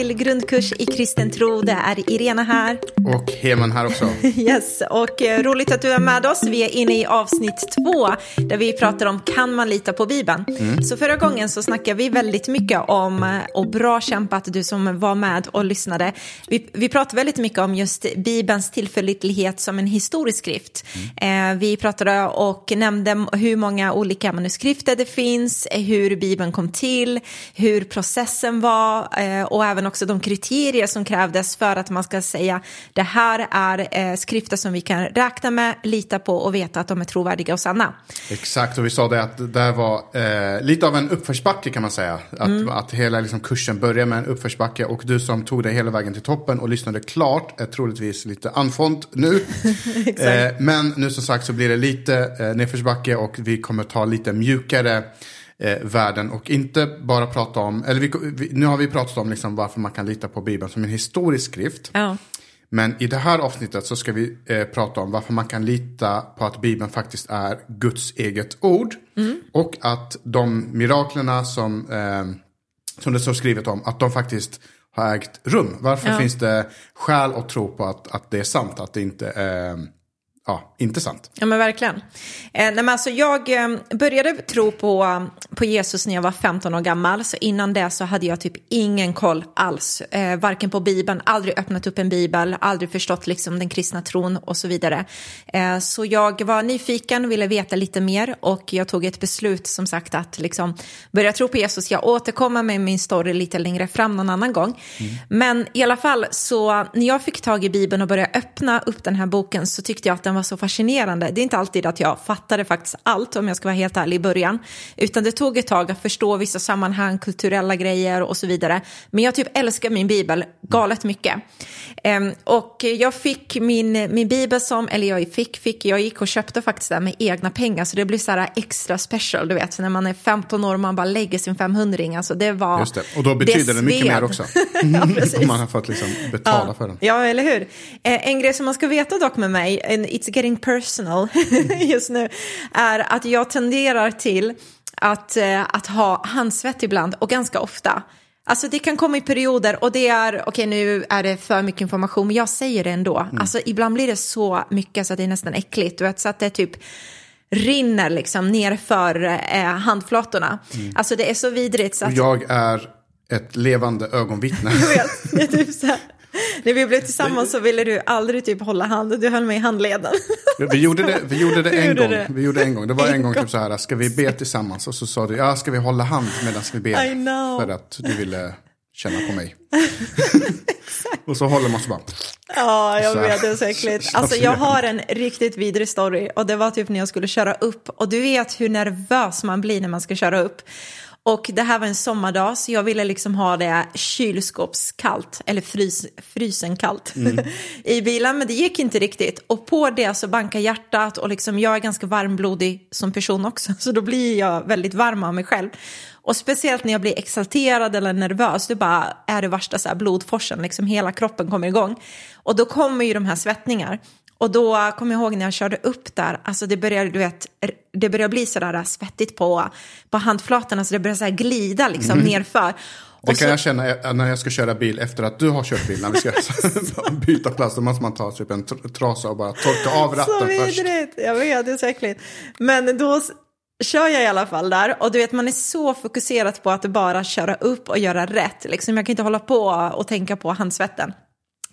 till grundkurs i kristen tro. Det är Irena här. Och Heman här också. Yes, och eh, roligt att du är med oss. Vi är inne i avsnitt två där vi pratar om kan man lita på Bibeln. Mm. Så förra gången så snackade vi väldigt mycket om, eh, och bra kämpat du som var med och lyssnade. Vi, vi pratade väldigt mycket om just Bibelns tillförlitlighet som en historisk skrift. Mm. Eh, vi pratade och nämnde hur många olika manuskrifter det finns, hur Bibeln kom till, hur processen var eh, och även också de kriterier som krävdes för att man ska säga det här är eh, skrifter som vi kan räkna med, lita på och veta att de är trovärdiga och sanna. Exakt, och vi sa det att det var eh, lite av en uppförsbacke kan man säga. Att, mm. att hela liksom, kursen börjar med en uppförsbacke och du som tog dig hela vägen till toppen och lyssnade klart är troligtvis lite anfont nu. eh, men nu som sagt så blir det lite eh, nedförsbacke och vi kommer ta lite mjukare eh, världen och inte bara prata om, eller vi, vi, nu har vi pratat om liksom varför man kan lita på Bibeln som en historisk skrift. Ja. Men i det här avsnittet så ska vi eh, prata om varför man kan lita på att Bibeln faktiskt är Guds eget ord. Mm. Och att de miraklerna som, eh, som det står skrivet om, att de faktiskt har ägt rum. Varför ja. finns det skäl att tro på att, att det är sant, att det inte är ja, inte sant. Ja men verkligen. Eh, nej, men alltså, jag eh, började tro på, på Jesus när jag var 15 år gammal. Så innan det så hade jag typ ingen koll alls. Eh, varken på Bibeln, aldrig öppnat upp en bibel, aldrig förstått liksom, den kristna tron och så vidare. Eh, så jag var nyfiken, ville veta lite mer och jag tog ett beslut som sagt att liksom, börja tro på Jesus. Jag återkommer med min story lite längre fram någon annan gång. Mm. Men i alla fall så när jag fick tag i Bibeln och började öppna upp den här boken så tyckte jag att den var så fascinerande. Det är inte alltid att jag fattade faktiskt allt om jag ska vara helt ärlig i början. Utan det tog ett tag att förstå vissa sammanhang, kulturella grejer och så vidare. Men jag typ älskar min bibel galet mycket. Um, och jag fick min, min bibel som, eller jag fick, fick, jag gick och köpte faktiskt den med egna pengar. Så det blir så här extra special, du vet. Så när man är 15 år och man bara lägger sin 500 alltså det var Just det, och då betyder det, det mycket mer också. ja, precis. Man har fått liksom betala ja. för den. Ja, eller hur. Eh, en grej som man ska veta dock med mig, it's getting personal just nu, är att jag tenderar till att, eh, att ha handsvett ibland och ganska ofta. Alltså det kan komma i perioder och det är, okej okay, nu är det för mycket information, men jag säger det ändå. Mm. Alltså ibland blir det så mycket så att det är nästan äckligt. Du vet, så att det typ rinner liksom nerför eh, handflatorna. Mm. Alltså det är så vidrigt. Så att... Och jag är ett levande ögonvittne. jag vet, det är typ så här. När vi blev tillsammans så ville du aldrig typ hålla hand, du höll mig i handleden. Vi gjorde det, vi gjorde det en gjorde gång. Det. Vi gjorde en gång. Det var en, en gång typ så här, ska vi be tillsammans? Och så sa du, ja ska vi hålla hand medan vi ber? I know. För att du ville känna på mig. och så håller man så bara. Ja, jag vet, det är så äckligt. Alltså jag har en riktigt vidrig story och det var typ när jag skulle köra upp och du vet hur nervös man blir när man ska köra upp. Och det här var en sommardag så jag ville liksom ha det kylskåpskallt, eller frys, frysenkallt mm. i bilen. Men det gick inte riktigt. Och på det så bankar hjärtat och liksom jag är ganska varmblodig som person också. Så då blir jag väldigt varm av mig själv. Och speciellt när jag blir exalterad eller nervös, då bara är det värsta så här blodforsen, liksom hela kroppen kommer igång. Och då kommer ju de här svettningar. Och då kommer jag ihåg när jag körde upp där, alltså det började, du vet, det började bli sådär svettigt på, på handflatorna så det började så glida liksom mm. nerför. Det kan så... jag känna när jag ska köra bil efter att du har kört bil. När vi ska byta plats då måste man ta typ en trasa och bara torka av ratten så först. Vidrigt. Jag vet, det är så äckligt. Men då kör jag i alla fall där och du vet man är så fokuserad på att bara köra upp och göra rätt. Liksom, jag kan inte hålla på och tänka på handsvetten.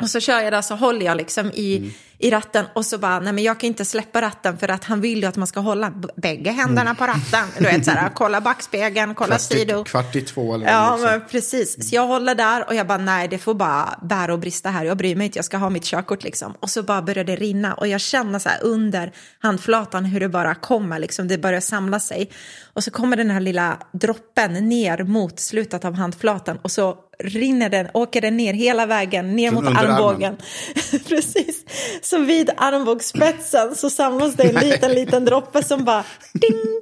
Och så kör jag där så håller jag liksom i, mm. i ratten och så bara, nej men jag kan inte släppa ratten för att han vill ju att man ska hålla bägge händerna på ratten. Du vet så här, kolla backspegeln, kolla sido. Kvart i två eller Ja, men precis. Så jag håller där och jag bara, nej det får bara bära och brista här. Jag bryr mig inte, jag ska ha mitt körkort liksom. Och så bara börjar det rinna och jag känner så här under handflatan hur det bara kommer, liksom det börjar samla sig. Och så kommer den här lilla droppen ner mot slutet av handflatan och så rinner den, åker den ner hela vägen ner mot armbågen. Precis. Så vid armbågsspetsen så samlas det en liten, liten droppe som bara ding,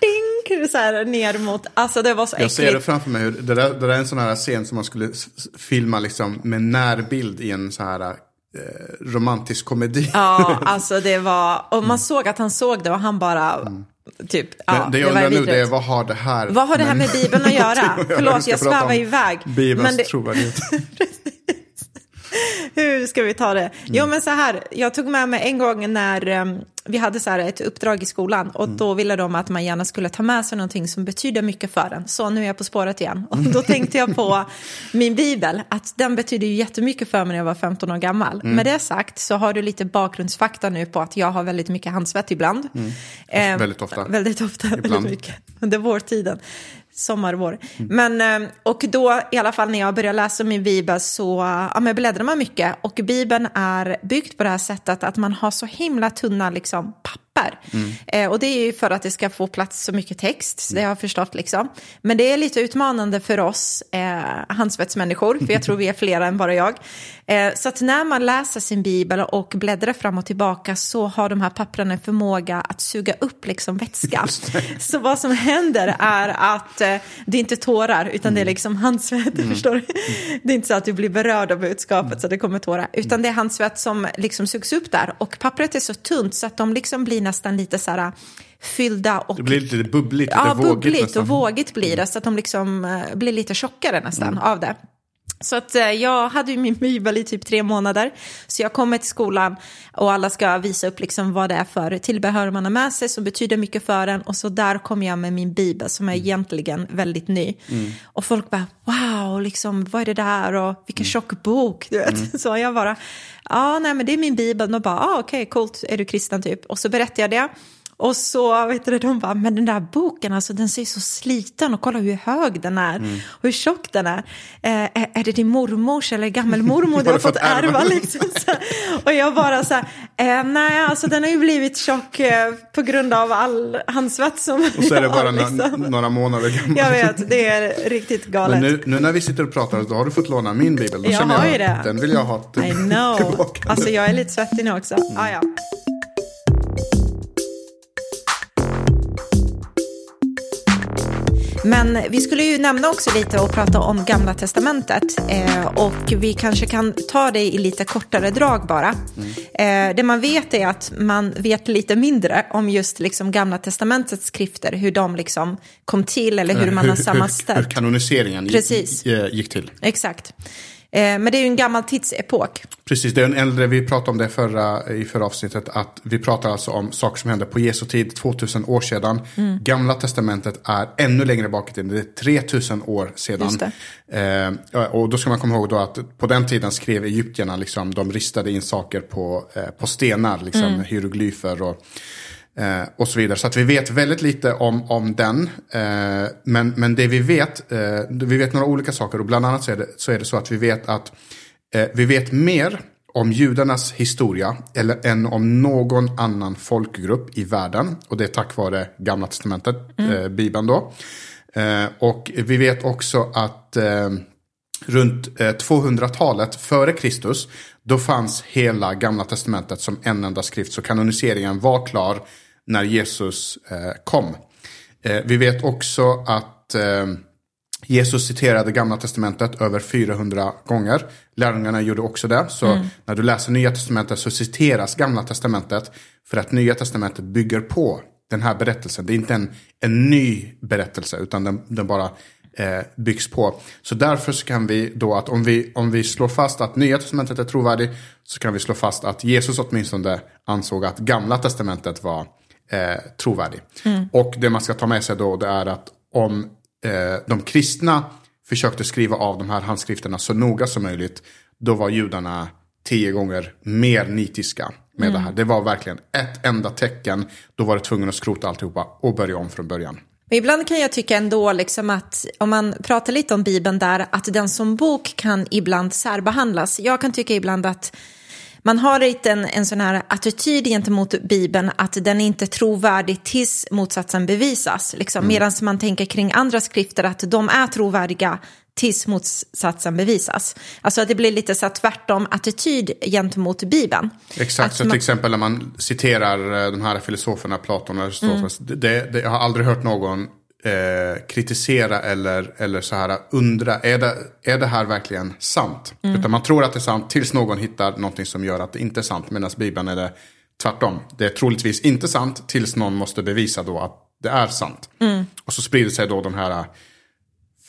ding, så här ner mot, alltså det var så äckligt. Jag ser det framför mig, det där, det där är en sån här scen som man skulle filma liksom med närbild i en så här eh, romantisk komedi. Ja, alltså det var, och man såg att han såg det och han bara, mm Typ. Ja, det, jag undrar nu det är vad har det här Vad har det här med Bibeln att göra? Förlåt, jag svävar iväg. Bibelns det- trovärdighet. Hur ska vi ta det? Jo, men så här, jag tog med mig en gång när em, vi hade så här ett uppdrag i skolan och då ville de att man gärna skulle ta med sig någonting som betyder mycket för en. Så nu är jag på spåret igen. Och då tänkte jag på min bibel, att den betyder ju jättemycket för mig när jag var 15 år gammal. Med det sagt så har du lite bakgrundsfakta nu på att jag har väldigt mycket handsvett ibland. Em, Väldigt ofta. Väldigt ofta, väldigt Ibland. mycket. Under vårtiden. Sommar, vår. Men, eh, och då, i alla fall när jag började läsa min bibel så ja, men bläddrar man mycket. Och bibeln är byggd på det här sättet att man har så himla tunna liksom, papper. Eh, och det är ju för att det ska få plats så mycket text, så det har jag förstått. Liksom. Men det är lite utmanande för oss eh, handsvetsmänniskor, för jag tror vi är flera än bara jag. Eh, så att när man läser sin bibel och bläddrar fram och tillbaka så har de här papperna en förmåga att suga upp liksom vätska. Så vad som händer är att eh, det är inte tårar, utan det är liksom handsvett. Förstår du? Det är inte så att du blir berörd av budskapet så det kommer tårar, utan det är handsvett som liksom sugs upp där. Och pappret är så tunt så att de liksom blir nästan lite så här fyllda och Det blir lite bubbligt, lite ja, vågigt bubbligt nästan. och vågigt blir det, så att de liksom eh, blir lite tjockare nästan av det. Så att eh, jag hade ju min bibel i typ tre månader. Så jag kommer till skolan och alla ska visa upp liksom vad det är för tillbehör man har med sig som betyder mycket för en. Och så där kommer jag med min bibel som är egentligen väldigt ny. Och folk bara wow, liksom, vad är det där och vilken tjock bok. Du vet. Så jag bara, ja nej men det är min bibel. Och bara, ah, okej coolt, är du kristen typ? Och så berättar jag det. Och så vet du, de bara, men den där boken, alltså, den ser så sliten och kolla hur hög den är Mm. och hur tjock den är. Eh, är- det din mormors eller gammelmormor du har fått ärva? Liksom. Och jag bara så här, eh, nej, alltså den har ju blivit tjock eh, på grund av all handsvett som Och så är det har, bara nå- liksom. några månader gammal. Jag vet, det är riktigt galet. Men nu, nu när vi sitter och pratar, då har du fått låna min bibel. Då Jag har ju det. Den vill jag ha till, I know. tillbaka. Alltså jag är lite svettig nu också. Ah, ja. Men vi skulle ju nämna också lite och prata om Gamla Testamentet. Eh, och vi kanske kan ta det i lite kortare drag bara. Eh, det man vet är att man vet lite mindre om just liksom Gamla Testamentets skrifter. Hur de liksom kom till eller hur man har hur, sammanställt. hur kanoniseringen Precis. eh, gick till. Exakt. Eh, men det är ju en gammal tidsepok. Precis, det är en äldre, vi pratade om det förra, i förra avsnittet, att vi pratar alltså om saker som hände på Jesu tid, 2000 år sedan. Mm. Gamla testamentet är ännu längre bak i tiden, det är 3000 år sedan. Eh, och då ska man komma ihåg då att på den tiden skrev egyptierna, liksom, de ristade in saker på, eh, på stenar, liksom, Mm. hieroglyfer och Eh, och så vidare. Så att vi vet väldigt lite om, om den. Eh, men, men det vi vet, eh, vi vet några olika saker. Och bland annat så är det så, är det så att vi vet att eh, vi vet mer om judarnas historia eller än om någon annan folkgrupp i världen. Och det är tack vare Gamla Testamentet, eh, Bibeln då. Eh, och vi vet också att runt eh, 200-talet före Kristus, då fanns hela Gamla Testamentet som en enda skrift. Så kanoniseringen var klar när Jesus eh, kom. Eh, vi vet också att eh, Jesus citerade Gamla Testamentet över 400 gånger. Lärjungarna gjorde också det. Så när du läser Nya Testamentet så citeras Gamla Testamentet för att Nya Testamentet bygger på den här berättelsen. Det är inte en, en ny berättelse utan den, den bara eh, byggs på. Så därför så kan vi då att om vi, om vi slår fast att Nya Testamentet är trovärdigt så kan vi slå fast att Jesus åtminstone ansåg att Gamla Testamentet var eh, trovärdig. Och det man ska ta med sig då det är att om eh, de kristna försökte skriva av de här handskrifterna så noga som möjligt då var judarna tio gånger mer nitiska med det här. Det var verkligen ett enda tecken. Då var det tvungen att skrota alltihopa och börja om från början. Men ibland kan jag tycka ändå liksom att om man pratar lite om Bibeln där, att den som bok kan ibland särbehandlas. Jag kan tycka ibland att man har lite en, en sån här attityd gentemot Bibeln att den är inte trovärdig tills motsatsen bevisas. Liksom. Medan man tänker kring andra skrifter att de är trovärdiga tills motsatsen bevisas. Alltså att det blir lite så tvärtom attityd gentemot Bibeln. Exakt, Att så man- till exempel när man citerar eh, de här filosoferna, Platon och Aristoteles. Det, det, jag har aldrig hört någon eh, kritisera eller, eller så här undra, är det, är det här verkligen sant? Utan man tror att det är sant tills någon hittar någonting som gör att det inte är sant. Medan Bibeln är det tvärtom. Det är troligtvis inte sant tills någon måste bevisa då att det är sant. Och så sprider sig då de här äh,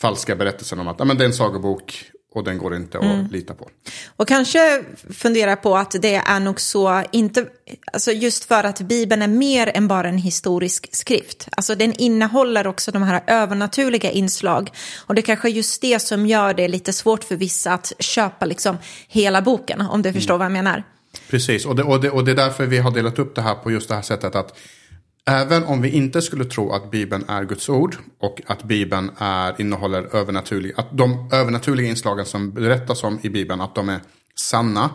falska berättelserna om att ah, men det är en sagobok och den går inte att lita på. Och kanske fundera på att det är nog så, inte, alltså just för att Bibeln är mer än bara en historisk skrift. Alltså den innehåller också de här övernaturliga inslag. Och det är kanske just det som gör det lite svårt för vissa att köpa liksom hela boken, om du förstår vad jag menar. Precis, och det, och, det, och det är därför vi har delat upp det här på just det här sättet att även om vi inte skulle tro att Bibeln är Guds ord och att Bibeln är, innehåller övernaturliga, att de övernaturliga inslagen som berättas om i Bibeln, att de är sanna,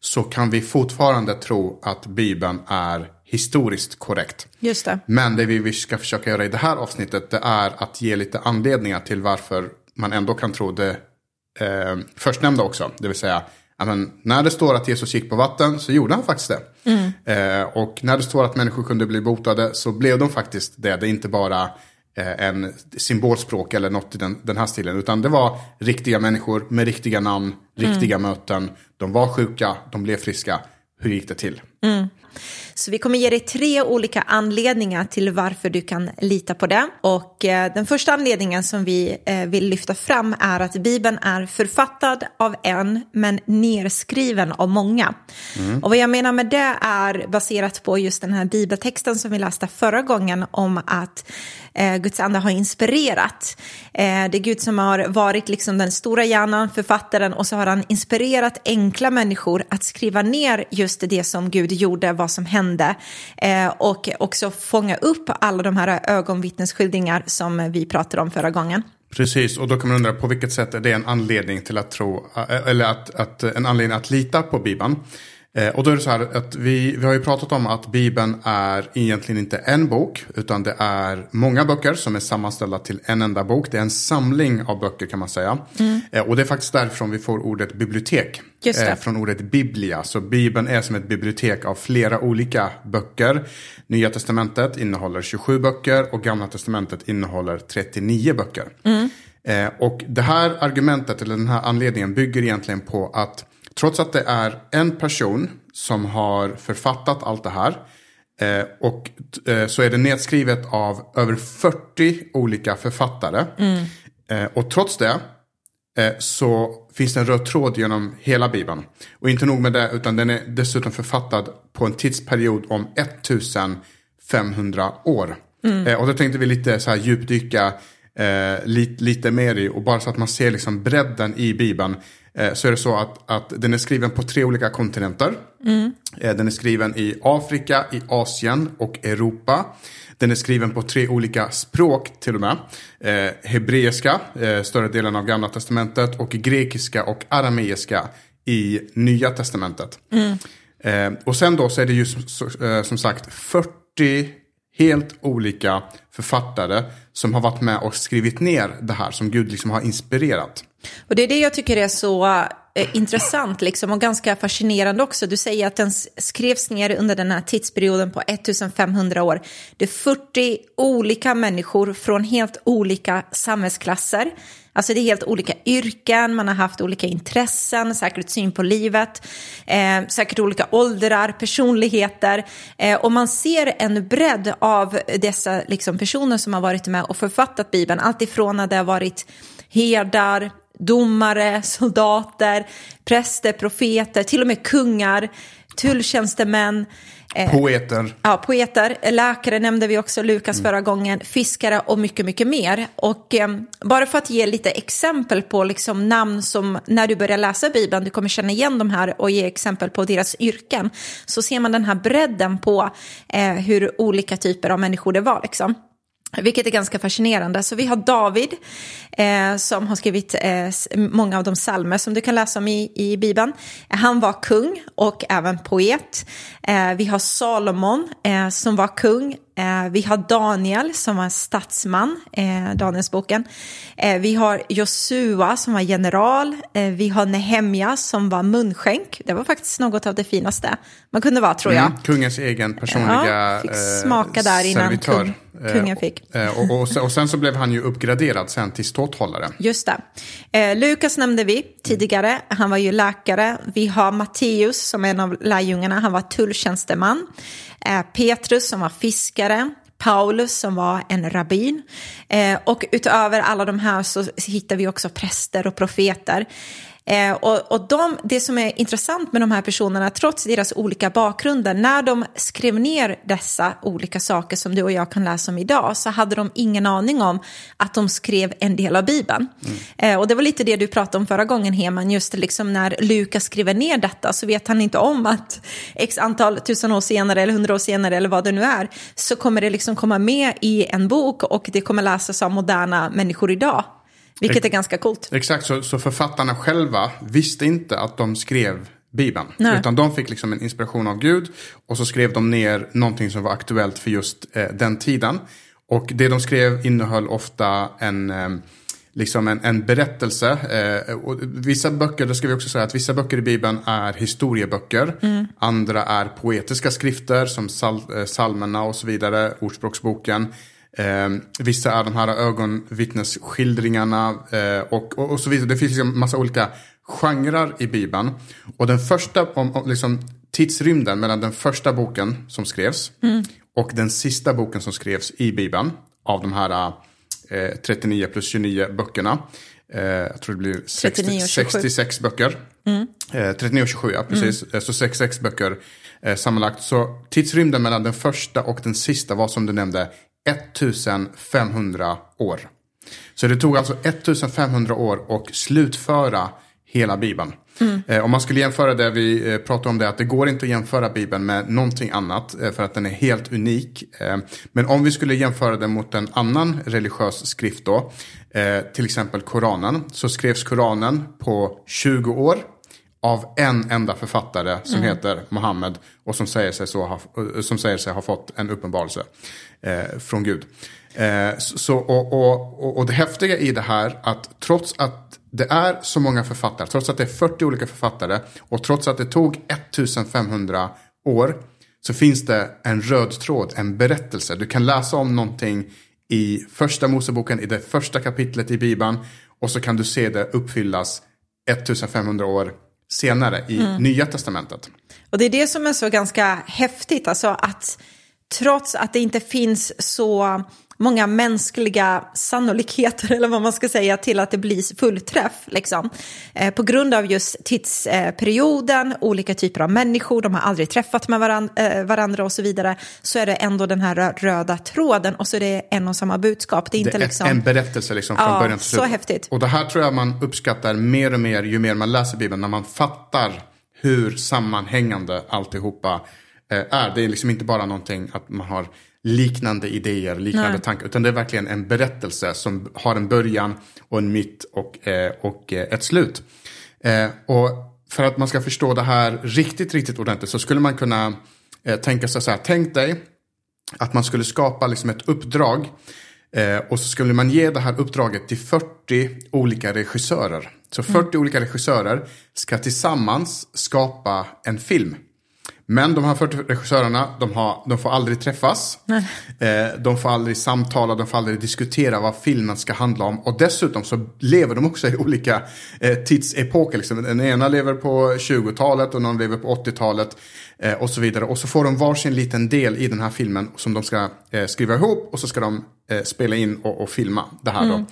så kan vi fortfarande tro att Bibeln är historiskt korrekt. Just det. Men det vi ska försöka göra i det här avsnittet det är att ge lite anledningar till varför man ändå kan tro det eh, förstnämnda också. Det vill säga, men, när det står att Jesus gick på vatten så gjorde han faktiskt det. Eh, och när det står att människor kunde bli botade så blev de faktiskt det. Det är inte bara eh, en symbolspråk eller något i den, den här stilen. Utan det var riktiga människor med riktiga namn, riktiga möten. De var sjuka, de blev friska. Hur gick det till? Så vi kommer ge dig tre olika anledningar till varför du kan lita på det. Och eh, den första anledningen som vi eh, vill lyfta fram är att Bibeln är författad av en men nerskriven av många. Och vad jag menar med det är baserat på just den här bibeltexten som vi läste förra gången om att eh, Guds ande har inspirerat. Eh, det är Gud som har varit liksom den stora hjärnan, författaren och så har han inspirerat enkla människor att skriva ner just det som Gud gjorde, vad som hände eh, och också fånga upp alla de här ögonvittnesskildringar som vi pratade om förra gången. Precis, och då kan man undra på vilket sätt är det en anledning till att tro, eh, eller att, att, en anledning att lita på Bibeln. Eh, och då är det så här att vi, vi har ju pratat om att Bibeln är egentligen inte en bok, utan det är många böcker som är sammanställda till en enda bok. Det är en samling av böcker kan man säga. Eh, och det är faktiskt därifrån vi får ordet bibliotek. Eh, från ordet biblia. Så Bibeln är som ett bibliotek av flera olika böcker. Nya testamentet innehåller 27 böcker och Gamla testamentet innehåller 39 böcker. Eh, och det här argumentet, eller den här anledningen, bygger egentligen på att trots att det är en person som har författat allt det här eh, och eh, så är det nedskrivet av över 40 olika författare. Eh, och trots det eh, så finns det en röd tråd genom hela Bibeln. Och inte nog med det, utan den är dessutom författad på en tidsperiod om 1500 år. Eh, och då tänkte vi lite så här djupdyka eh, lite, lite mer i, och bara så att man ser liksom bredden i Bibeln. Eh, så är det så att, att den är skriven på tre olika kontinenter. Eh, den är skriven i Afrika, i Asien och Europa. Den är skriven på tre olika språk till och med. Eh, hebreiska, eh, större delen av gamla testamentet. Och grekiska och arameiska i nya testamentet. Eh, och sen då så är det ju som, eh, som sagt 40 helt olika författare som har varit med och skrivit ner det här som Gud liksom har inspirerat. Och det är det jag tycker är så eh, intressant liksom, och ganska fascinerande också. Du säger att den skrevs ner under den här tidsperioden på 1500 år. Det är 40 olika människor från helt olika samhällsklasser. Alltså det är helt olika yrken, man har haft olika intressen, säkert syn på livet, eh, säkert olika åldrar, personligheter. Eh, och man ser en bredd av dessa liksom, personer som har varit med och författat Bibeln. Allt ifrån att det har varit herdar, domare, soldater, präster, profeter, till och med kungar, tulltjänstemän. Poeter. Ja, poeter, läkare nämnde vi också, Lukas förra gången, fiskare och mycket, mycket mer. Och eh, bara för att ge lite exempel på liksom, namn som när du börjar läsa Bibeln, du kommer känna igen de här och ge exempel på deras yrken, så ser man den här bredden på eh, hur olika typer av människor det var. Liksom. Vilket är ganska fascinerande. Så vi har David eh, som har skrivit eh, många av de salmer som du kan läsa om i, i Bibeln. Han var kung och även poet. Eh, vi har Salomon eh, som var kung. Eh, vi har Daniel som var statsman, eh, Danielsboken. Eh, vi har Josua som var general. Eh, vi har Nehemja som var munskänk. Det var faktiskt något av det finaste man kunde vara tror jag. Mm, kungens egen personliga Ja, fick smaka där innan servitör. kung. kungen fick. Eh, och, och, och, sen så blev han ju uppgraderad sen till ståthållare. Just det. Lukas nämnde vi tidigare. Han var ju läkare. Vi har Matteus som är en av lärjungarna. Han var tulltjänsteman. Eh, Petrus som var fiskare. Paulus som var en rabbin. Eh, och utöver alla de här så hittar vi också präster och profeter. Eh, och och de, det som är intressant med de här personerna, trots deras olika bakgrunder, när de skrev ner dessa olika saker som du och jag kan läsa om idag, så hade de ingen aning om att de skrev en del av Bibeln. Mm. Eh, och det var lite det du pratade om förra gången, Heman, just liksom när Lukas skriver ner detta så vet han inte om att x antal tusen år senare eller hundra år senare eller vad det nu är, så kommer det liksom komma med i en bok och det kommer läsas av moderna människor idag. Vilket är ganska coolt. Exakt, så, så författarna själva visste inte att de skrev Bibeln. Nej. Utan de fick liksom en inspiration av Gud och så skrev de ner någonting som var aktuellt för just eh, den tiden. Och det de skrev innehöll ofta en, eh, liksom en, en berättelse. Eh, och vissa böcker, då ska vi också säga att vissa böcker i Bibeln är historieböcker. Mm. Andra är poetiska skrifter som sal, eh, salmerna och så vidare, Ordspråksboken. Eh, vissa är de här ögonvittnesskildringarna eh, och, och, och, så vidare. Det finns liksom massa olika genrer i Bibeln. Och den första, om, om, liksom, tidsrymden mellan den första boken som skrevs mm. och den sista boken som skrevs i Bibeln av de här eh, 39 plus 29 böckerna. Eh, jag tror det blir 60, 66 böcker. Mm. Eh, 39 och 27, ja precis. Mm. Så 66 böcker eh, sammanlagt. Så tidsrymden mellan den första och den sista var som du nämnde 1500 år. Så det tog alltså 1500 år att slutföra hela Bibeln. Mm. Eh, om man skulle jämföra det, vi eh, pratade om det, att det går inte att jämföra Bibeln med någonting annat eh, för att den är helt unik. Eh, men om vi skulle jämföra den mot en annan religiös skrift då, till exempel Koranen, så skrevs Koranen på 20 år av en enda författare som mm. heter Mohammed och som säger sig, så ha, som säger sig ha fått en uppenbarelse eh, från Gud. Eh, så, och, och, och det häftiga i det här att trots att det är så många författare, trots att det är 40 olika författare och trots att det tog 1500 år så finns det en röd tråd, en berättelse. Du kan läsa om någonting i första Moseboken, i det första kapitlet i Bibeln och så kan du se det uppfyllas 1500 år senare i mm. Nya Testamentet. Och det är det som är så ganska häftigt, alltså att trots att det inte finns så många mänskliga sannolikheter eller vad man ska säga till att det blir fullträff. Liksom. Eh, på grund av just tidsperioden, olika typer av människor, de har aldrig träffat med varandra, eh, varandra och så vidare, så är det ändå den här röda tråden och så är det en och samma budskap. Det är, inte det är liksom... en berättelse liksom från ja, början till slut. Så häftigt. Och det här tror jag man uppskattar mer och mer ju mer man läser Bibeln, när man fattar hur sammanhängande alltihopa eh, är. Det är liksom inte bara någonting att man har liknande idéer, liknande Nej. tankar. Utan det är verkligen en berättelse som har en början och en mitt och, eh, och eh, ett slut. Eh, och för att man ska förstå det här riktigt, riktigt ordentligt så skulle man kunna tänka sig så här. Tänk dig att man skulle skapa liksom ett uppdrag och så skulle man ge det här uppdraget till 40 olika regissörer. Så 40 mm. olika regissörer ska tillsammans skapa en film. Men de här 40 regissörerna, de, har, de får aldrig träffas. Eh, de får aldrig samtala, de får aldrig diskutera vad filmen ska handla om. Och dessutom så lever de också i olika eh, tidsepoker. Liksom. Den ena lever på 20-talet och någon lever på 80-talet. Eh, och så vidare. Och så får de varsin liten del i den här filmen som de ska eh, skriva ihop. Och så ska de spela in och, och, filma det här mm.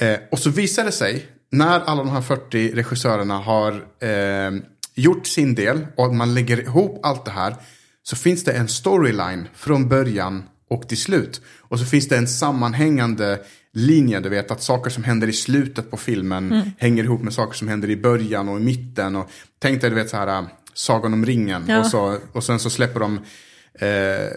då. Och så visar det sig, när alla de här 40 regissörerna har gjort sin del och man lägger ihop allt det här så finns det en storyline från början och till slut. Och så finns det en sammanhängande linje, du vet att saker som händer i slutet på filmen mm. hänger ihop med saker som händer i början och i mitten. Och tänk dig, du vet så här, Sagan om ringen ja. och, så, och sen så släpper de eh,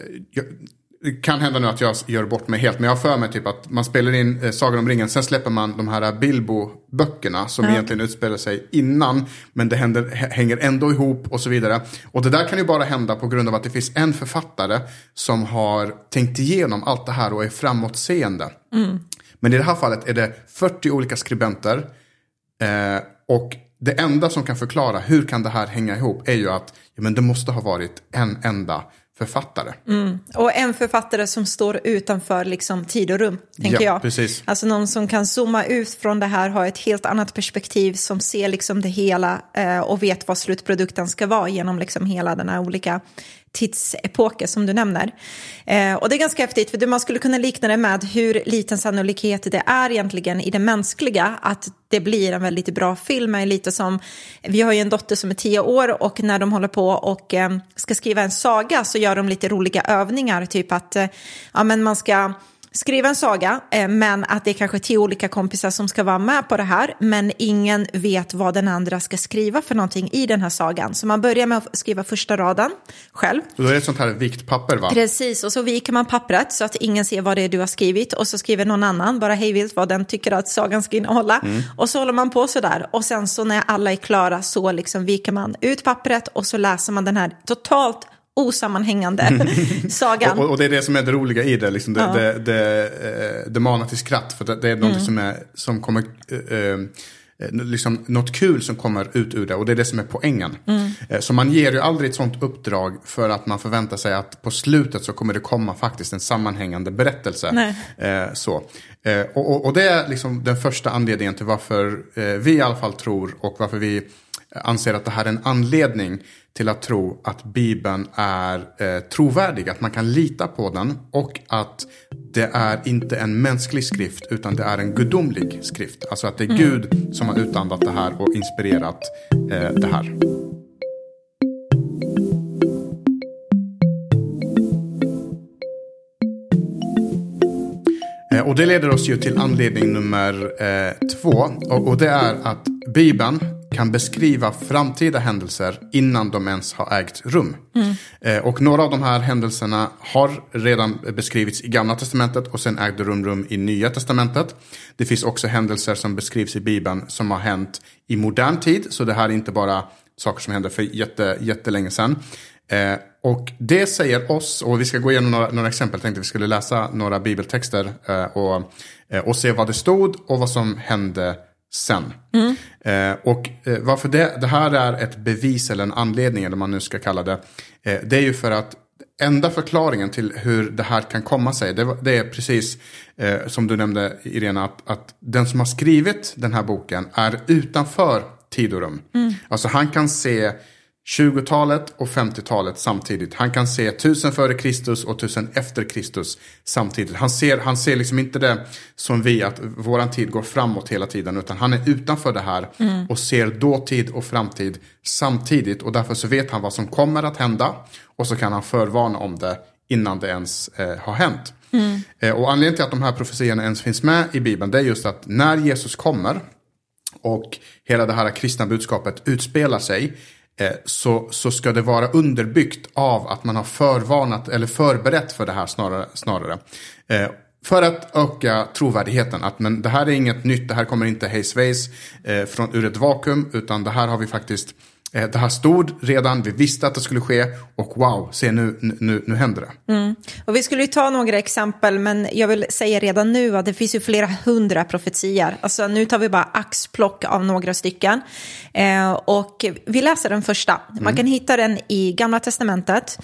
det kan hända nu att jag gör bort mig helt, men jag har för mig typ att man spelar in eh, Sagan om ringen, sen släpper man de här Bilbo-böckerna som mm. egentligen utspelar sig innan, men det händer, hänger ändå ihop och så vidare. Och det där kan ju bara hända på grund av att det finns en författare som har tänkt igenom allt det här och är framåtseende. Mm. Men i det här fallet är det 40 olika skribenter eh, och det enda som kan förklara hur kan det här hänga ihop är ju att ja, men det måste ha varit en enda författare. Mm. Och en författare som står utanför liksom, tid och rum, tänker Ja, jag. precis. Alltså någon som kan zooma ut från det här, ha ett helt annat perspektiv, som ser liksom det hela eh, och vet vad slutprodukten ska vara genom liksom hela den här olika tidsepoker som du nämner. Eh, och det är ganska häftigt, för man skulle kunna likna det med hur liten sannolikhet det är egentligen i det mänskliga att det blir en väldigt bra film. Är lite som, vi har ju en dotter som är tio år och när de håller på och eh, ska skriva en saga så gör de lite roliga övningar, typ att eh, ja, men man ska skriva en saga, eh, men att det är kanske tio olika kompisar som ska vara med på det här, men ingen vet vad den andra ska skriva för någonting i den här sagan. Så man börjar med att skriva första raden själv. Och då är det ett sånt här viktpapper va? Precis, och så viker man pappret så att ingen ser vad det är du har skrivit och så skriver någon annan bara hejvilt vad den tycker att sagan ska innehålla. Och så håller man på sådär och sen så när alla är klara så liksom viker man ut pappret och så läser man den här totalt osammanhängande sagan. Och, och det är det som är det roliga i det. Liksom det, Ja. det, det, eh, det manar till skratt. För det, är Mm. något som, är, som kommer... eh, eh, liksom något kul som kommer ut ur det och det är det som är poängen. Mm. Eh, Så man ger ju aldrig ett sånt uppdrag för att man förväntar sig att på slutet så kommer det komma faktiskt en sammanhängande berättelse. Eh, så. Eh, och, och, och det är liksom den första anledningen till varför eh, vi i alla fall tror och varför vi anser att det här är en anledning till att tro att Bibeln är eh, trovärdig, att man kan lita på den och att det är inte en mänsklig skrift utan det är en gudomlig skrift. Alltså att det är Gud som har utandat det här och inspirerat eh, det här. Eh, Och det leder oss ju till anledning nummer eh, två. Och, och det är att Bibeln kan beskriva framtida händelser innan de ens har ägt rum. Eh, och några av de här händelserna har redan beskrivits i Gamla Testamentet och sen ägde rum rum i Nya Testamentet. Det finns också händelser som beskrivs i Bibeln som har hänt i modern tid. Så det här är inte bara saker som hände för jätte, jättelänge sedan. Eh, och det säger oss, och vi ska gå igenom några, några exempel, tänkte vi skulle läsa några bibeltexter eh, och, eh, och se vad det stod och vad som hände sen. Eh, och eh, varför det, det här är ett bevis eller en anledning, eller vad man nu ska kalla det, eh, det är ju för att enda förklaringen till hur det här kan komma sig, det, det är precis eh, som du nämnde Irena, att, att den som har skrivit den här boken är utanför tid och rum. Alltså han kan se 20-talet och 50-talet samtidigt. Han kan se 1000 före Kristus och 1000 efter Kristus samtidigt. Han ser, han ser liksom inte det som vi, att våran tid går framåt hela tiden. Utan han är utanför det här och ser dåtid och framtid samtidigt. Och därför så vet han vad som kommer att hända. Och så kan han förvarna om det innan det ens eh, har hänt. Eh, och anledningen till att de här profetiorna ens finns med i Bibeln, det är just att när Jesus kommer och hela det här kristna budskapet utspelar sig Eh, så, så ska det vara underbyggt av att man har förvarnat eller förberett för det här snarare. snarare. Eh, för att öka trovärdigheten. Att men det här är inget nytt, det här kommer inte hej svejs eh, från ur ett vakuum. Utan det här har vi faktiskt, eh, det här stod redan, vi visste att det skulle ske. Och wow, se nu, nu, nu händer det. Och vi skulle ju ta några exempel, men jag vill säga redan nu att det finns ju flera hundra profetier. Alltså nu tar vi bara axplock av några stycken. Eh, och vi läser den första. Man kan hitta den i Gamla Testamentet,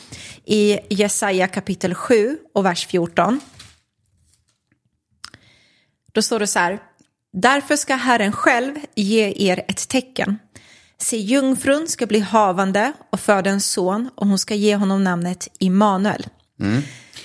i Jesaja kapitel 7 och vers 14. Då står det så här. Därför ska Herren själv ge er ett tecken. Se, jungfrun ska bli havande och föda en son och hon ska ge honom namnet Immanuel.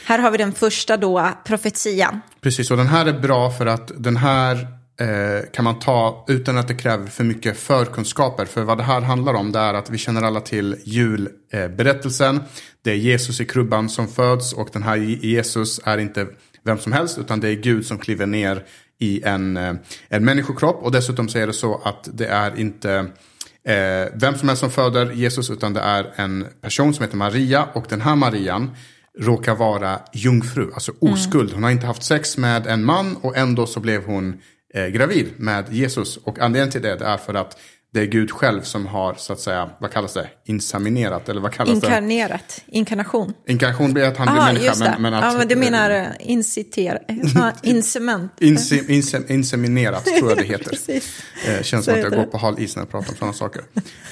Här har vi den första då, profetian. Precis, och den här är bra för att den här eh, kan man ta utan att det kräver för mycket förkunskaper. För vad det här handlar om det är att vi känner alla till julberättelsen. Eh, det är Jesus i krubban som föds och den här Jesus är inte vem som helst utan det är Gud som kliver ner i en, eh, en människokropp. Och dessutom så är det så att det är inte eh, vem som helst som föder Jesus utan det är en person som heter Maria och den här Marian råkar vara jungfru, alltså oskuld. Hon har inte haft sex med en man och ändå så blev hon eh, gravid med Jesus. Och anledningen till det är för att det är Gud själv som har, så att säga, vad kallas det, insaminerat, eller vad kallas det? Inkarnerat, inkarnation. Inkarnation blir att han blir människa. det. Men, men att, ja, men du menar uh, incitera, incement. Inse, inse, inseminerat tror jag det heter. Eh, känns Så som att jag går det. på hal is när jag pratar om sådana saker.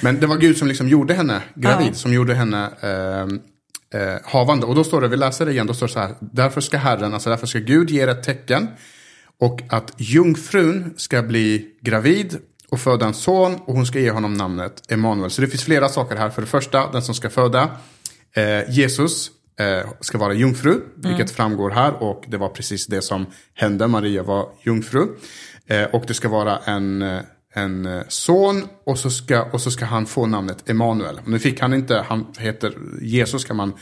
Men det var Gud som liksom gjorde henne gravid, Ja. som gjorde henne eh, eh, havande. Och då står det, vi läser det igen, då står det så här. Därför ska Herren, alltså därför ska Gud ge er ett tecken. Och att jungfrun ska bli gravid och föda en son och hon ska ge honom namnet Emanuel. Så det finns flera saker här. För det första, den som ska föda eh, Jesus eh, ska vara jungfru, vilket mm. framgår här. Och det var precis det som hände, Maria var jungfru. Eh, och det ska vara en en son och så, ska, och så ska han få namnet Emanuel. Nu fick han inte, han heter Jesus kan man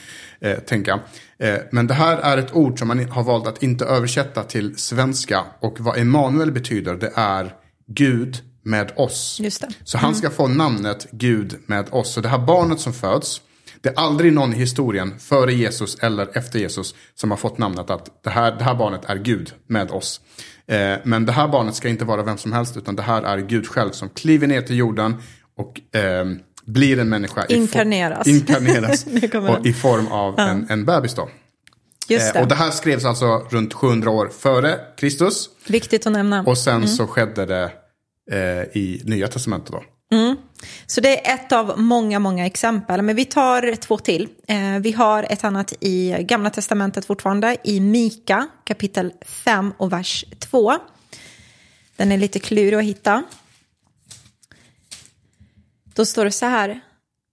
eh, tänka. Eh, men det här är ett ord som man har valt att inte översätta till svenska. Och vad Emanuel betyder det är Gud med oss. Så han ska mm. få namnet Gud med oss. Så det här barnet som föds, det är aldrig någon i historien före Jesus eller efter Jesus som har fått namnet att det här, det här barnet är Gud med oss. Eh, men det här barnet ska inte vara vem som helst utan det här är Gud själv som kliver ner till jorden och eh, blir en människa. Inkarneras. I inkarneras och i form av ja. en, en bebis då. Just det. Eh, och det här skrevs alltså runt 700 år före Kristus. Viktigt att nämna. Och sen mm. så skedde det eh, i Nya Testamentet då. Mm. Så det är ett av många, många exempel. Men vi tar två till. Eh, vi har ett annat i Gamla Testamentet fortfarande, i Mika kapitel 5 och vers 2. Den är lite klurig att hitta. Då står det så här.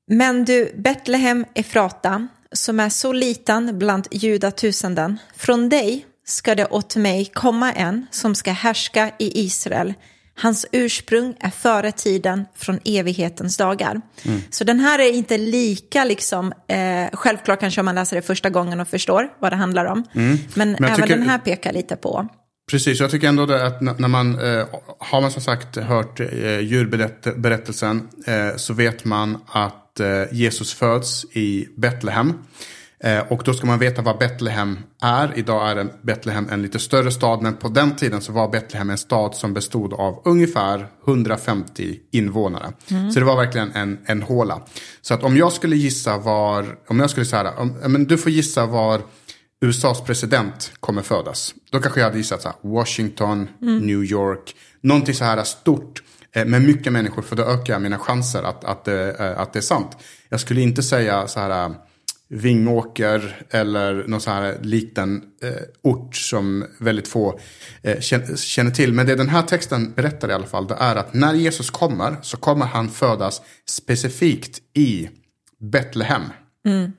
Men du, Betlehem Efrata, som är så liten bland judatusenden, från dig ska det åt mig komma en som ska härska i Israel Hans ursprung är före tiden från evighetens dagar. Mm. Så den här är inte lika liksom, eh, självklart kanske om man läser det första gången och förstår vad det handlar om. Mm. Men, Men även tycker, den här pekar lite på. Precis, jag tycker ändå att när man eh, har man som sagt hört eh, djurberättelsen eh, så vet man att eh, Jesus föds i Betlehem. Eh, och då ska man veta vad Betlehem är. Idag är Betlehem en lite större stad, men på den tiden så var Betlehem en stad som bestod av ungefär 150 invånare. Mm. Så det var verkligen en, en håla. Så att om jag skulle gissa var, om jag skulle säga, men du får gissa var USAs president kommer födas. Då kanske jag hade gissat så här, Washington, mm. New York, någonting så här stort eh, med mycket människor för då ökar jag mina chanser att, att, att, eh, att det är sant. Jag skulle inte säga så här Vingåker eller någon sån här liten eh, ort som väldigt få eh, känner till. Men det den här texten berättar i alla fall, det är att när Jesus kommer så kommer han födas specifikt i Betlehem. Mm.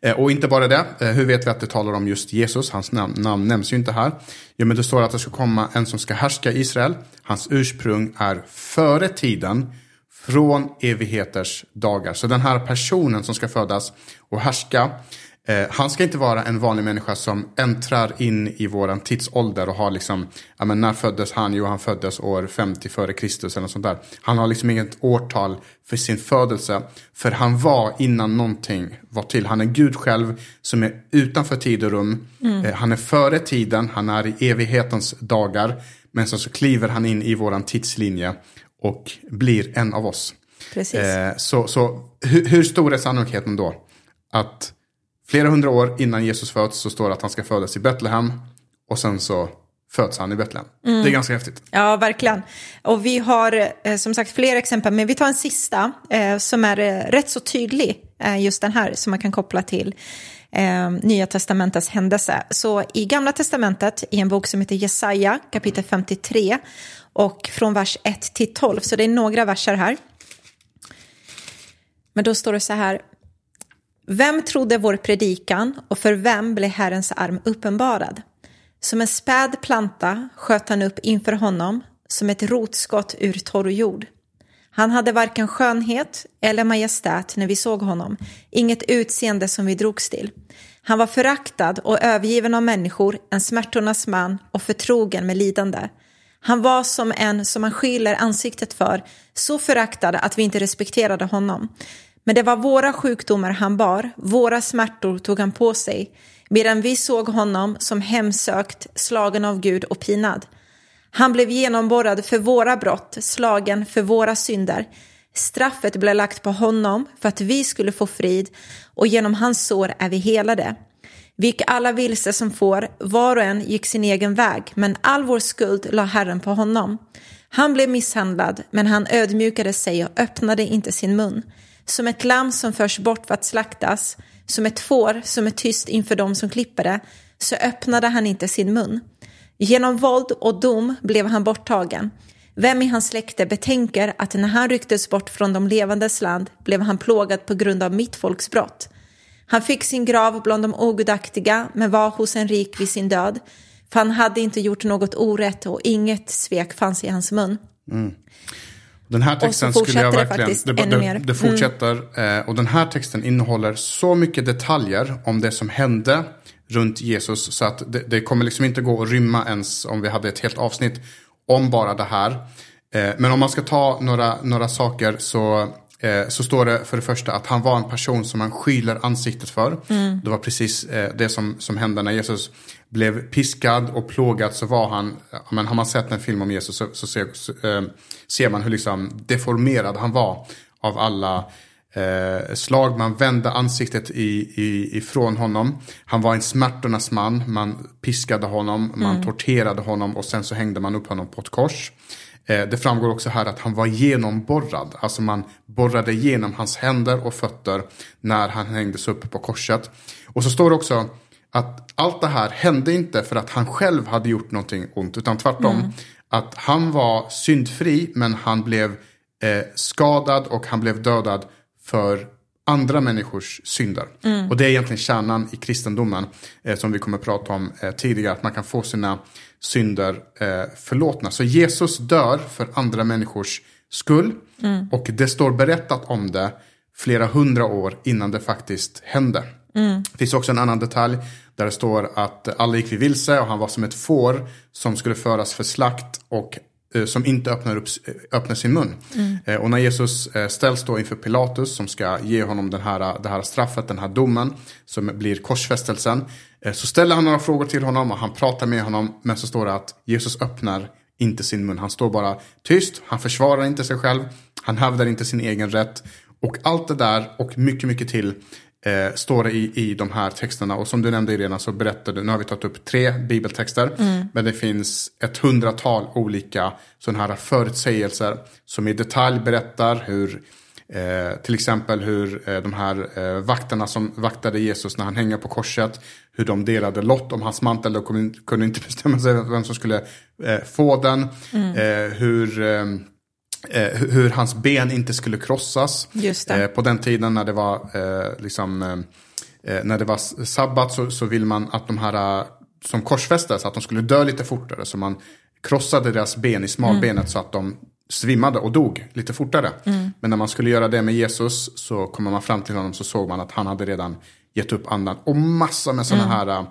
Eh, och inte bara det, eh, hur vet vi att det talar om just Jesus? Hans namn, namn nämns ju inte här. Jo, men det står att det ska komma en som ska härska Israel. Hans ursprung är före tiden från evigheters dagar. Så den här personen som ska födas och härska, eh, han ska inte vara en vanlig människa som äntrar in i våran tidsålder och har liksom, ja men när föddes han? Jo, han föddes år 50 före Kristus eller något sånt där. Han har liksom inget årtal för sin födelse, för han var innan någonting var till. Han är Gud själv som är utanför tid och rum. Mm. Eh, han är före tiden, han är i evighetens dagar. Men så, så kliver han in i våran tidslinje och blir en av oss. Precis. Eh, så så hur, hur, stor är sannolikheten då? Att flera hundra år innan Jesus föds så står det att han ska födas i Betlehem och sen så föds han i Betlehem. Mm. Det är ganska häftigt. Ja, verkligen. Och vi har eh, som sagt fler exempel, men vi tar en sista eh, som är eh, rätt så tydlig, eh, just den här, som man kan koppla till eh, Nya Testamentets händelse. Så i Gamla Testamentet, i en bok som heter Jesaja, kapitel 53, och från vers 1 till 12, så det är några verser här. Men då står det så här. Vem trodde vår predikan och för vem blev Herrens arm uppenbarad? Som en späd planta sköt han upp inför honom som ett rotskott ur torr jord. Han hade varken skönhet eller majestät när vi såg honom, inget utseende som vi drogs till. Han var föraktad och övergiven av människor, en smärtornas man och förtrogen med lidande. Han var som en som man skyller ansiktet för, så föraktad att vi inte respekterade honom. Men det var våra sjukdomar han bar, våra smärtor tog han på sig, medan vi såg honom som hemsökt, slagen av Gud och pinad. Han blev genomborrad för våra brott, slagen för våra synder. Straffet blev lagt på honom för att vi skulle få frid och genom hans sår är vi helade. Vi gick alla vilse som får, var och en gick sin egen väg, men all vår skuld la Herren på honom. Han blev misshandlad, men han ödmjukade sig och öppnade inte sin mun. Som ett lamm som förs bort för att slaktas, som ett får som är tyst inför dem som klipper det, så öppnade han inte sin mun. Genom våld och dom blev han borttagen. Vem i hans släkte betänker att när han rycktes bort från de levandes land blev han plågad på grund av mitt folks brott. Han fick sin grav bland de ogudaktiga men var hos en rik vid sin död. För han hade inte gjort något orätt och inget svek fanns i hans mun. Mm. Den här texten skulle jag verkligen... Det, det, det, det mm. fortsätter. Mm. och den här texten innehåller så mycket detaljer om det som hände runt Jesus. Så att det, det, kommer liksom inte gå att rymma ens om vi hade ett helt avsnitt om bara det här. Eh, men om man ska ta några, några saker så så står det för det första att han var en person som man skyler ansiktet för. Mm. Det var precis eh, det som, som hände när Jesus blev piskad och plågad så var han, men har man sett en film om Jesus så, så, ser, så eh, ser, man hur liksom deformerad han var av alla eh, slag. Man vände ansiktet i, i, ifrån honom. Han var en smärtornas man, man piskade honom, man mm. torterade honom och sen så hängde man upp honom på ett kors. Eh, det framgår också här att han var genomborrad. Alltså man borrade igenom hans händer och fötter när han hängdes upp på korset. Och så står det också att allt det här hände inte för att han själv hade gjort någonting ont. Utan tvärtom. Mm. Att han var syndfri men han blev eh, skadad och han blev dödad för andra människors synder. Mm. Och det är egentligen kärnan i kristendomen. Eh, som vi kommer att prata om eh, tidigare. Att man kan få sina synder eh, förlåtna. Så Jesus dör för andra människors skull. Mm. Och det står berättat om det flera hundra år innan det faktiskt hände. Mm. Det finns också en annan detalj där det står att alla gick vi vilse och han var som ett får som skulle föras för slakt och som inte öppnar, upp, öppnar sin mun. Mm. Eh, och när Jesus eh, ställs då inför Pilatus som ska ge honom den här, det här straffet, den här domen som blir korsfästelsen. Eh, så ställer han några frågor till honom och han pratar med honom. Men så står det att Jesus öppnar inte sin mun. Han står bara tyst, han försvarar inte sig själv, han hävdar inte sin egen rätt. Och allt det där och mycket, mycket till eh, står det i, i de här texterna. Och som du nämnde Irena så berättade, nu har vi tagit upp tre bibeltexter. Mm. Men det finns ett hundratal olika sådana här förutsägelser som i detalj berättar hur Eh, till exempel hur eh, de här eh, vakterna som vaktade Jesus när han hänger på korset. Hur de delade lott om hans mantel och kunde inte bestämma sig vem som skulle eh, få den. Mm. Eh, hur, eh, hur hans ben inte skulle krossas. på den tiden när det var, liksom, när det var sabbat så, så vill man att de här som korsfästes, att de skulle dö lite fortare. Så man krossade deras ben i smalbenet mm. så att de svimmade och dog lite fortare. Mm. Men när man skulle göra det med Jesus så kommer man fram till honom så såg man att han hade redan gett upp andan. Och massa med sådana mm. här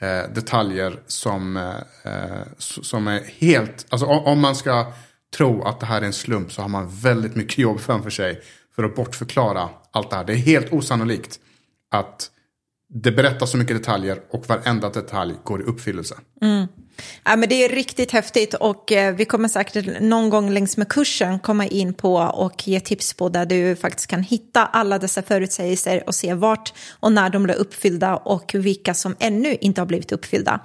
äh, detaljer som, äh, som är helt, alltså om man ska tro att det här är en slump så har man väldigt mycket jobb framför sig för att bortförklara allt det här. Det är helt osannolikt att det berättas så mycket detaljer och varenda detalj går i uppfyllelse. Mm. Ja, men det är riktigt häftigt och eh, vi kommer säkert någon gång längs med kursen komma in på och ge tips på där du faktiskt kan hitta alla dessa förutsägelser och se vart och när de blir uppfyllda och vilka som ännu inte har blivit uppfyllda.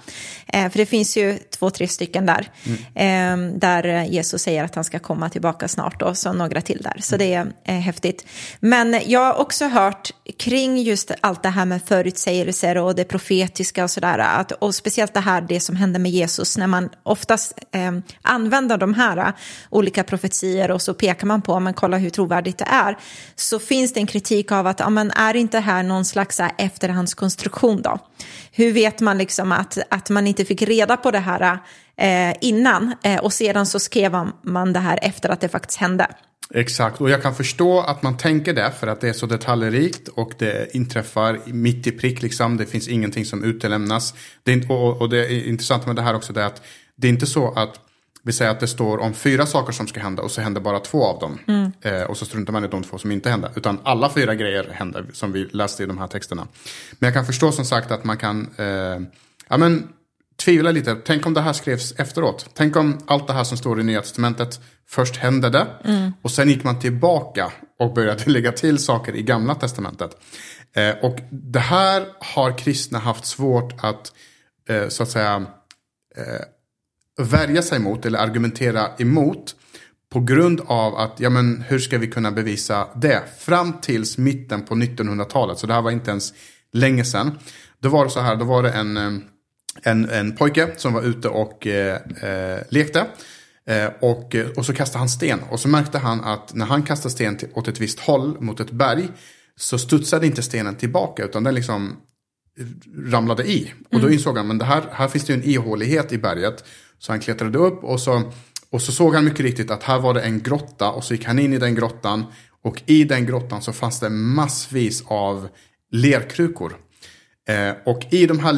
Eh, för det finns ju två, tre stycken där mm. eh, där Jesus säger att han ska komma tillbaka snart och så några till där. Så det är häftigt. Men jag har också hört kring just allt det här med förutsägelser och det profetiska och sådär och speciellt det här det som händer med Jesus när man oftast eh, använder de här eh, olika profetier och så pekar man på, men kolla hur trovärdigt det är, så finns det en kritik av att, ja, men är inte här någon slags här, efterhandskonstruktion då? Hur vet man liksom att, att man inte fick reda på det här eh, innan eh, och sedan så skrev man det här efter att det faktiskt hände? Exakt, och jag kan förstå att man tänker det för att det är så detaljrikt och det inträffar mitt i prick liksom. Det finns ingenting som utelämnas. Det är, och, och det intressanta med det här också är att det är inte så att vi säger att det står om fyra saker som ska hända och så händer bara två av dem. Mm. Eh, och så struntar man i de två som inte händer. Utan alla fyra grejer händer som vi läste i de här texterna. Men jag kan förstå som sagt att man kan eh, ja, men, tvivla lite. Tänk om det här skrevs efteråt. Tänk om allt det här som står i Nya Testamentet Först hände det mm. och sen gick man tillbaka och började lägga till saker i Gamla Testamentet. Eh, och det här har kristna haft svårt att eh, så att säga eh, värja sig mot eller argumentera emot på grund av att, ja men hur ska vi kunna bevisa det? Fram tills mitten på 1900-talet, så det här var inte ens länge sedan. Då var det så här, då var det en, eh, en, en pojke som var ute och eh, eh, lekte. Eh, och, och så kastade han sten. Och så märkte han att när han kastade sten till, åt ett visst håll mot ett berg. Så studsade inte stenen tillbaka utan den liksom ramlade i. Och då mm. insåg han, att här, här finns det ju en ihålighet i berget. Så han klättrade upp och så, och så såg han mycket riktigt att här var det en grotta. Och så gick han in i den grottan. Och i den grottan så fanns det massvis av lerkrukor. Eh, och i de här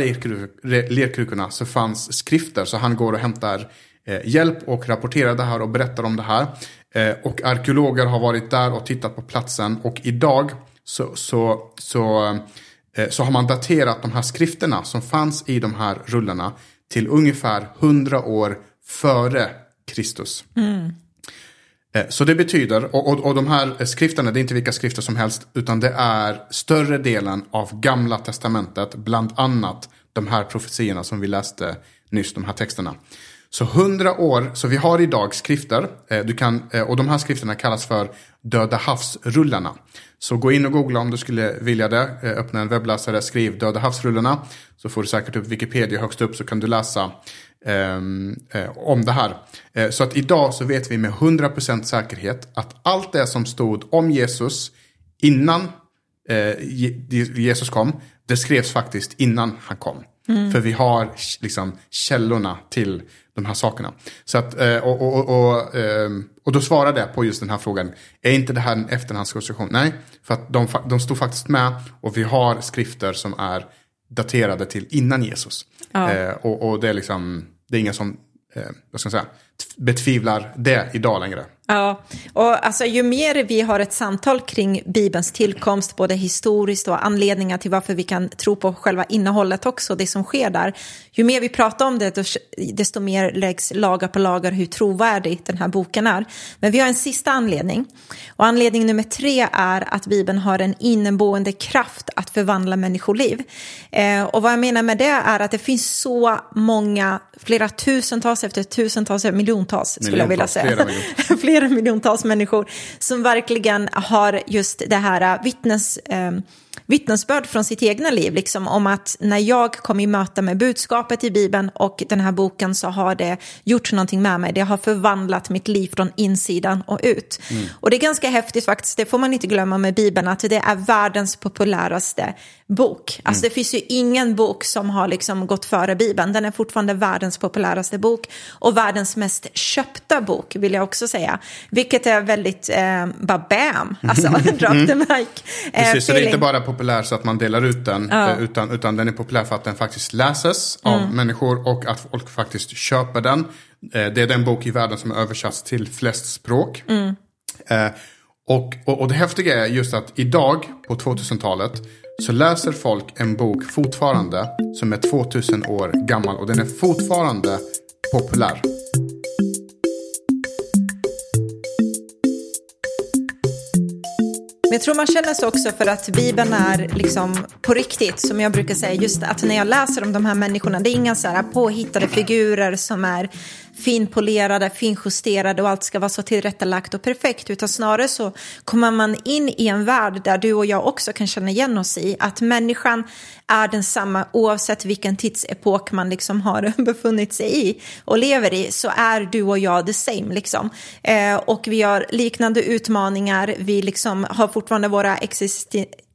lerkrukorna så fanns skrifter. Så han går och hämtar eh, hjälp och rapporterar det här och berättar om det här. Eh, och arkeologer har varit där och tittat på platsen. Och idag så, så, så, eh, så har man daterat de här skrifterna som fanns i de här rullarna till ungefär 100 år före Kristus. Mm. Eh, så det betyder, och, och, och de här skrifterna, det är inte vilka skrifter som helst, utan det är större delen av gamla testamentet, bland annat de här profetierna som vi läste nyss, de här texterna. Så hundra år, så vi har idag skrifter, eh, du kan, eh, och de här skrifterna kallas för Döda havsrullarna. Så gå in och googla om du skulle vilja det, eh, öppna en webbläsare, skriv Döda havsrullarna, så får du säkert upp Wikipedia högst upp så kan du läsa ehm, eh, om det här. Eh, så att idag så vet vi med 100% säkerhet att allt det som stod om Jesus innan eh, Jesus kom, det skrevs faktiskt innan han kom. Mm. För vi har liksom källorna till de här sakerna. Så att, och, och, och, ehm, och då svarade jag på just den här frågan. Är inte det här en efterhandskonstruktion? Nej, för att de, de stod faktiskt med och vi har skrifter som är daterade till innan Jesus. Ja. Eh, och, och, det är liksom, det är ingen som, eh, vad ska jag säga, betvivlar det idag längre. Ja, och alltså, ju mer vi har ett samtal kring Bibelns tillkomst, både historiskt och anledningar till varför vi kan tro på själva innehållet också, det som sker där, ju mer vi pratar om det, desto mer läggs lagar på lagar hur trovärdig den här boken är. Men vi har en sista anledning, och anledning nummer tre är att Bibeln har en inneboende kraft att förvandla människoliv. Eh, och vad jag menar med det är att det finns så många, flera tusentals efter tusentals, miljontals skulle jag vilja säga. Flera, miljon. flera miljontals människor som verkligen har just det här äh, vittnes... Eh, vittnesbörd från sitt egna liv, liksom, om att när jag kom i möte med budskapet i Bibeln och den här boken så har det gjort någonting med mig. Det har förvandlat mitt liv från insidan och ut. Mm. Och det är ganska häftigt faktiskt, det får man inte glömma med Bibeln, att det är världens populäraste bok. Alltså mm. det finns ju ingen bok som har liksom gått före Bibeln. Den är fortfarande världens populäraste bok och världens mest köpta bok vill jag också säga. Vilket är väldigt, eh, bara bam, alltså drop the mic. Eh, Precis, så det är inte bara populär så att man delar ut den, ja. Eh, utan, utan den är populär för att den faktiskt läses av mm. människor och att folk faktiskt köper den. Eh, det är den bok i världen som är översatts till flest språk. Mm. Eh, och, och, och det häftiga är just att idag på 2000-talet så läser folk en bok fortfarande som är 2000 år gammal och den är fortfarande populär. Men jag tror man känner så också för att Bibeln är liksom på riktigt, som jag brukar säga, just att när jag läser om de här människorna, det är inga så här påhittade figurer som är finpolerade, finjusterade och allt ska vara så tillrättalagt och perfekt, utan snarare så kommer man in i en värld där du och jag också kan känna igen oss i att människan är densamma oavsett vilken tidsepok man liksom har befunnit sig i och lever i så är du och jag the same liksom. Eh, och vi har liknande utmaningar, vi liksom har fortfarande våra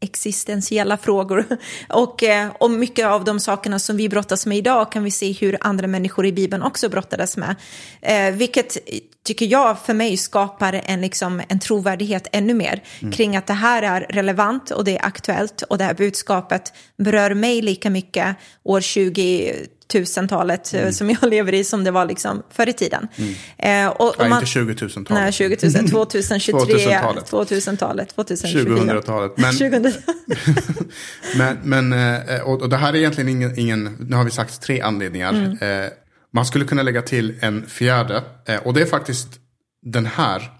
existentiella frågor. Och, eh, och mycket av de sakerna som vi brottas med idag kan vi se hur andra människor i Bibeln också brottades med. Eh, vilket tycker jag för mig skapar en, liksom, en trovärdighet ännu mer mm. kring att det här är relevant och det är aktuellt och det här budskapet berör mig lika mycket år 20 tusentalet eh, mm. som jag lever i som det var liksom förr i tiden. Mm. Eh, och, och man, inte 20 000-talet. Nej, 20 000, 2023, 2000-talet, 2000-talet, 2024. 2000-talet. Men, 2000 men, men eh, och, och, det här är egentligen ingen, ingen, nu har vi sagt tre anledningar. Mm. Eh, man skulle kunna lägga till en fjärde. Eh, och det är faktiskt den här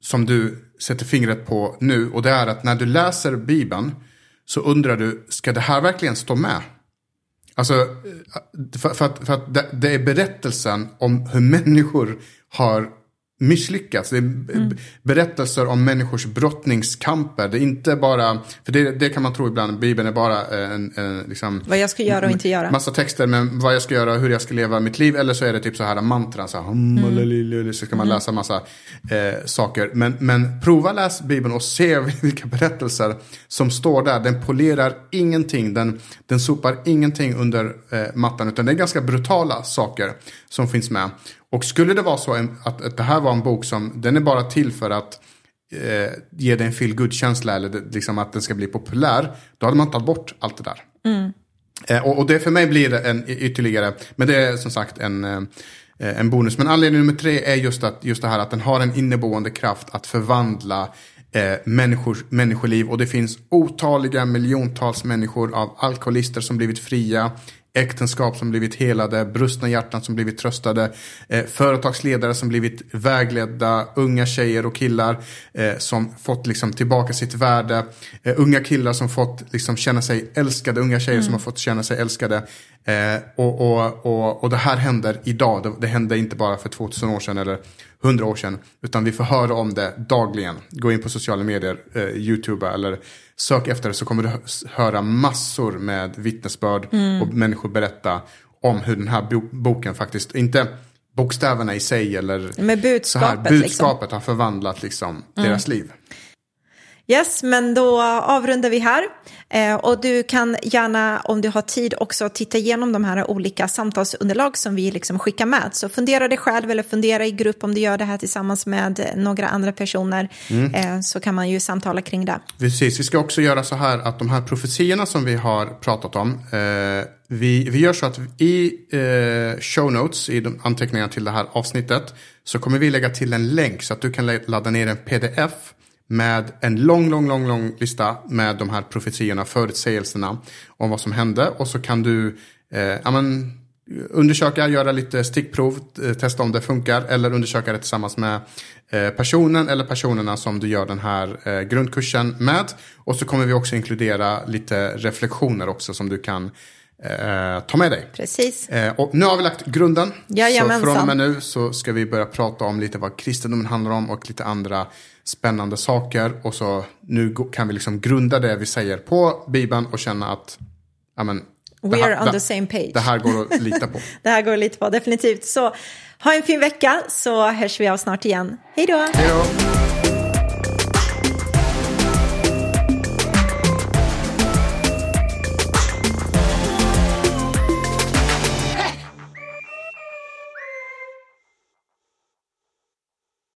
som du sätter fingret på nu. Och det är att när du läser Bibeln så undrar du, ska det här verkligen stå med? Alltså, eh, för, för att, för att det, det, är berättelsen om hur människor har misslyckats. Det är mm. berättelser om människors brottningskamper. Det är inte bara, för det, det kan man tro ibland, Bibeln är bara en, en liksom, Vad jag ska göra och inte göra. Massa texter med vad jag ska göra, hur jag ska leva mitt liv. Eller så är det typ så här mantran, så, här, mm. så ska man mm. läsa massa eh, saker. Men, men prova läs Bibeln och se vilka berättelser som står där. Den polerar ingenting, den, den sopar ingenting under eh, mattan. Utan det är ganska brutala saker som finns med. Och skulle det vara så att, att det här var en bok som, den är bara till för att eh, ge dig en feel good känsla eller det, liksom att den ska bli populär. Då hade man tagit bort allt det där. Mm. Eh, och, och, det för mig blir det en ytterligare, men det är som sagt en, eh, en bonus. Men anledning nummer tre är just, att, just det här att den har en inneboende kraft att förvandla eh, människors, människoliv. Och det finns otaliga miljontals människor av alkoholister som blivit fria äktenskap som blivit helade, brustna hjärtan som blivit tröstade, eh, företagsledare som blivit vägledda, unga tjejer och killar eh, som fått liksom tillbaka sitt värde, eh, unga killar som fått liksom känna sig älskade, unga tjejer mm. som har fått känna sig älskade. Eh, och, och, och, och det här händer idag, det, det hände inte bara för 2000 år sedan eller 100 år sedan, utan vi får höra om det dagligen. Gå in på sociala medier, eh, YouTube eller sök efter det så kommer du höra massor med vittnesbörd mm. och människor berätta om hur den här boken faktiskt, inte bokstäverna i sig eller med budskapet, så här, budskapet liksom. har förvandlat liksom mm. deras liv. Yes, men då avrundar vi här. Eh, och du kan gärna, om du har tid, också titta igenom de här olika samtalsunderlag som vi liksom skickar med. Så fundera dig själv eller fundera i grupp om du gör det här tillsammans med några andra personer. Mm. Eh, så kan man ju samtala kring det. Precis, vi ska också göra så här att de här profetiorna som vi har pratat om. Eh, vi, vi gör så att i eh, show notes, i de anteckningarna till det här avsnittet, så kommer vi lägga till en länk så att du kan ladda ner en pdf med en lång, lång, lång, lång lista med de här profetiorna, förutsägelserna om vad som hände. Och så kan du eh, amen, undersöka, göra lite stickprov, eh, testa om det funkar eller undersöka det tillsammans med eh, personen eller personerna som du gör den här eh, grundkursen med. Och så kommer vi också inkludera lite reflektioner också som du kan eh, ta med dig. Precis. Eh, och nu har vi lagt grunden. Jajamensan. Så från och med nu så ska vi börja prata om lite vad kristendomen handlar om och lite andra spännande saker. Och så nu kan vi liksom grunda det vi säger på Bibeln och känna att amen, We are on the same page. Det här går att lita på. det här går att lita på, definitivt. Så ha en fin vecka så hörs vi av snart igen. Hej då! Hej då!